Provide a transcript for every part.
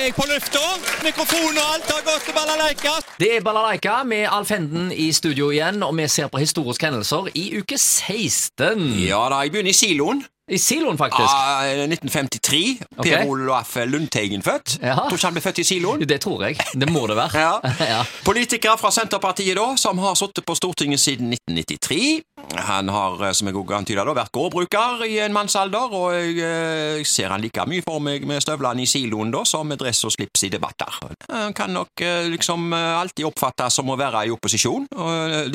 er jeg på lufta. Mikrofon og alt har gått til balalaika. Det er Balalaika med Alf Henden i studio igjen, og vi ser på historiske hendelser i uke 16. Ja da, jeg begynner i siloen. I siloen, faktisk. Ah, 1953. Ok. Per Olaf Lundteigen født. Ja. Tror ikke han ble født i siloen. Det tror jeg. Det må det være. Ja. ja. Politikere fra Senterpartiet, da, som har sittet på Stortinget siden 1993. Han har, eh, som jeg også antyder, vært gårdbruker i en mannsalder, og jeg eh, ser han like mye for meg med støvlene i siloen da, som med dress og slips i debatter. Han kan nok eh, liksom alltid oppfattes som å være i opposisjon,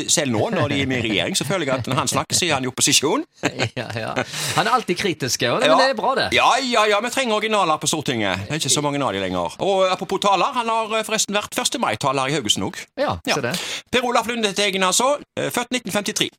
selv nå, når de er med i regjering, så føler jeg at når han snakker, så er han i opposisjon. ja, ja. Han er alltid kritisk, og det, men det er bra, det. Ja, ja, ja, vi trenger originaler på Stortinget. Det er ikke så mange av de lenger. Og apropos taler, han har forresten vært 1. mai-taler i Haugesund òg. Ja, Ja. Per Olaf Lundeteigen, altså. Født 1953.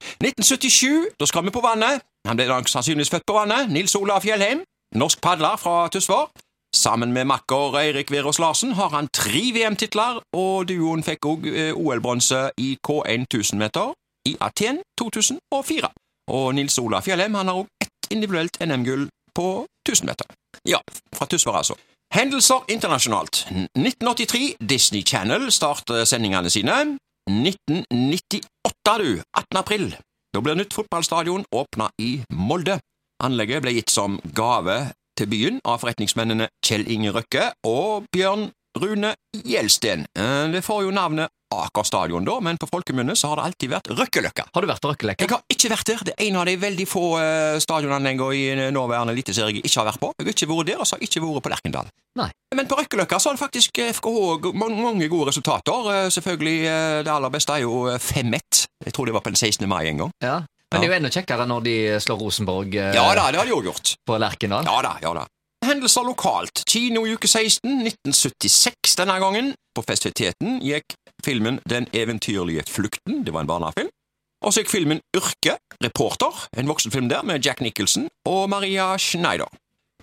1977, da skal vi på vannet. Han ble sannsynligvis født på vannet. Nils Olav Fjellheim, norsk padler fra Tysvær. Sammen med makker Eirik Verås Larsen har han tre VM-titler, og duoen fikk òg OL-bronse i K1 1000 meter i Aten 2004. Og Nils Olav Fjellheim han har òg ett individuelt NM-gull på 1000 meter. Ja, fra Tysvær, altså. Hendelser internasjonalt. 1983, Disney Channel starter sendingene sine. 1998, du. 18. april. Da blir nytt fotballstadion åpna i Molde. Anlegget ble gitt som gave til byen av forretningsmennene Kjell Inge Røkke og Bjørn Rune Gjelsten. Eh, Det får jo navnet Aker stadion, da, men på folkemunne så har det alltid vært Røkkeløkka. Har du vært på Røkkeløkka? Jeg har ikke vært der. Det er en av de veldig få uh, stadionanleggene i nåværende eliteserie jeg ikke har vært på. Jeg har ikke vært der, og så har jeg ikke vært på Lerkendal. Nei. Men på Røkkeløkka så har det faktisk eh, FKH mange, gode resultater. Eh, Selvfølgelig, eh, det aller beste er jo eh, 5-1. Jeg tror det var på den 16. mai en gang. Ja. Men det er jo enda kjekkere når de slår Rosenborg eh, Ja da, det har de òg gjort. på Lerkendal. Ja da, ja da. Hendelser lokalt. Kino i uke 16, 1976 denne gangen. På festiviteten gikk filmen Den eventyrlige flukten, det var en barnefilm. Og så gikk filmen Yrke, reporter, en voksenfilm der med Jack Nicholson og Maria Schneider.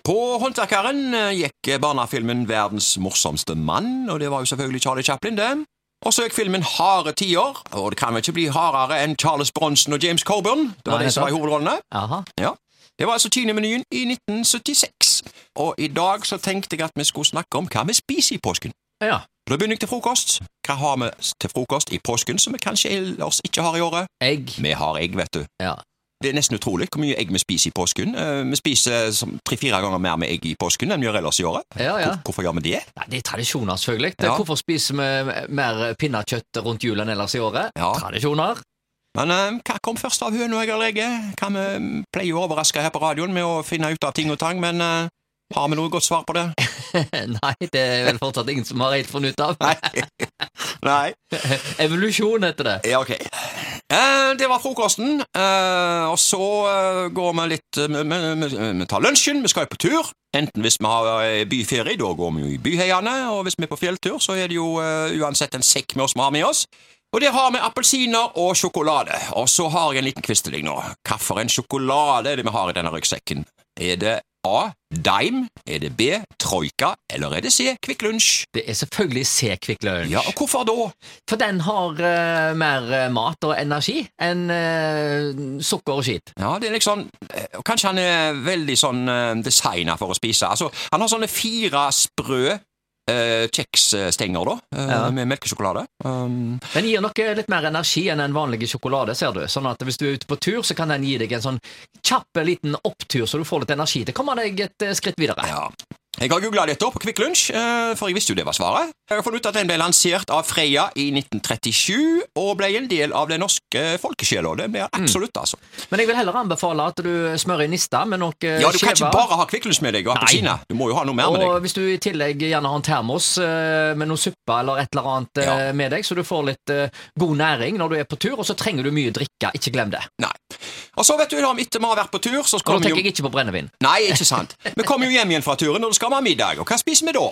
På Håndverkeren eh, gikk barnefilmen Verdens morsomste mann, og det var jo selvfølgelig Charlie Chaplin, det. Og så gikk filmen Harde tiår, og det kan vel ikke bli hardere enn Charles Bronson og James Coburn. Det var Nei, de som var i hovedrollene. Jaha. Ja. Det var altså kinemenyen i 1976. Og i dag så tenkte jeg at vi skulle snakke om hva vi spiser i påsken. Ja. Da begynner jeg til frokost. Hva har vi til frokost i påsken som vi kanskje ellers ikke har i året? Egg. Vi har egg, vet du. Ja. Det er nesten utrolig hvor mye egg vi spiser i påsken. Eh, Vi spiser tre-fire ganger mer med egg i påsken enn vi gjør ellers i året. Ja, ja. Hvor- Hvorfor gjør vi det? Nei, det er tradisjoner, selvfølgelig. Ja. Hvorfor spiser vi mer pinnekjøtt rundt jul enn ellers i året? Tradisjoner. Men eh, hva kom først av høna eller egget? Hva vi pleier å overraske her på radioen med å finne ut av ting og tang, men eh, har vi noe godt svar på det? Nei, det er vel fortsatt ingen som har helt funnet ut av. Nei. Nei. Evolusjon heter det. Ja, ok. Eh, det var frokosten, eh, og så eh, går vi litt eh, Vi, tar lunsjen, vi skal jo på tur. Enten hvis vi har eh, byferie, da går vi jo i byheiene, og hvis vi er på fjelltur, så er det jo eh, uansett en sekk med oss vi har med oss. Og der har vi appelsiner og sjokolade. Og så har jeg en liten kvist til deg nå. Hvilken sjokolade er det vi har i denne ryggsekken? Er det A. Dime? Er det B. Troika? Eller er det C. Kvikk Lunsj? Det er selvfølgelig C Kvikk Lunsj. Ja, og hvorfor da? For den har uh, mer eh, mat og energi enn uh, sukker og skit. Ja, det er liksom uh, Kanskje han er veldig sånn uh, designa for å spise. Altså, Han har sånne fire sprø kjeksstenger, da, eh, Ja. med melkesjokolade. Um, Den gir noe litt mer energi enn en vanlig sjokolade, ser du. Sånn at hvis du er ute på tur, så kan den gi deg en sånn kjapp liten opptur, så du får litt energi til å komme deg et eh, skritt videre. ja. Jeg har googla dette på Kvikk Lunsj, eh, for jeg visste jo det var svaret. Jeg har funnet ut at den ble lansert av Freia i 1937, og ble en del av den norske folkesjela. Det ble absolutt, altså. Men jeg vil heller anbefale at du smører i nista med noe Ja, Du kan ikke bare ha Kvikk Lunsj med deg og appelsiner. Du må jo ha noe mer med deg. Og hvis du i tillegg gjerne har en termos eh, med noe suppe eller et eller annet eh, Ja. med deg, så du får litt eh, god næring når du er på tur, og så trenger du mye drikke. Ikke glem det. Nei. Og så vet du, da, etter vi har vært på tur, så Og skal da vi jo tenker jeg ikke på brennevin. Nei, ikke sant. Vi kommer jo hjem igjen fra turen, og da skal vi ha middag. Og hva spiser vi da?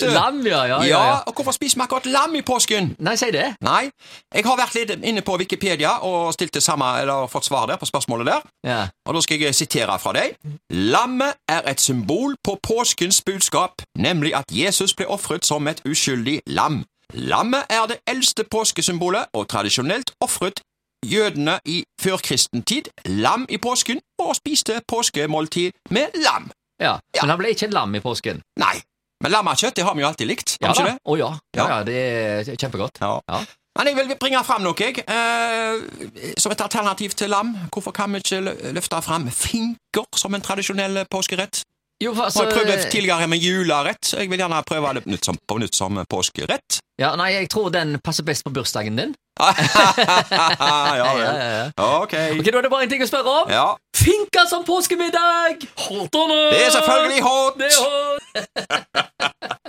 Lam, ja, ja, ja. ja, ja. og hvorfor spiser vi akkurat lam i påsken? Nei, si det. Nei, jeg har vært litt inne på Wikipedia og stilt det samme, eller fått svar der på spørsmålet der. Ja. Og da skal jeg sitere fra deg. Lammet er et symbol på påskens budskap, nemlig at Jesus ble ofret som et uskyldig lam. Lammet er det eldste påskesymbolet, og tradisjonelt ofret jødene i førkristen tid lam i påsken og spiste påskemåltid med lam. ja. Ja. Men han ble ikke lam i påsken. Nei, Men lammekjøtt det har vi jo alltid likt, Ja da. Å ja. ja. Ja. Ja, det er kjempegodt. Ja. Ja. Men jeg vil bringe fram noe, jeg. Eh, som et alternativ til lam. Hvorfor kan vi ikke løfte fram finker som en tradisjonell påskerett? Jo, for, Og jeg prøvde altså, tidligere med julerett, så jeg vil gjerne prøve det på nytt som, på nytt som påskerett. ja, nei, jeg tror den passer best på bursdagen din. ja, Ja, vel. ja. Ok. Ok, Da er det bare en ting å spørre om. Ja. Finka som påskemiddag! Hotene! Det er selvfølgelig hot! Det er hot!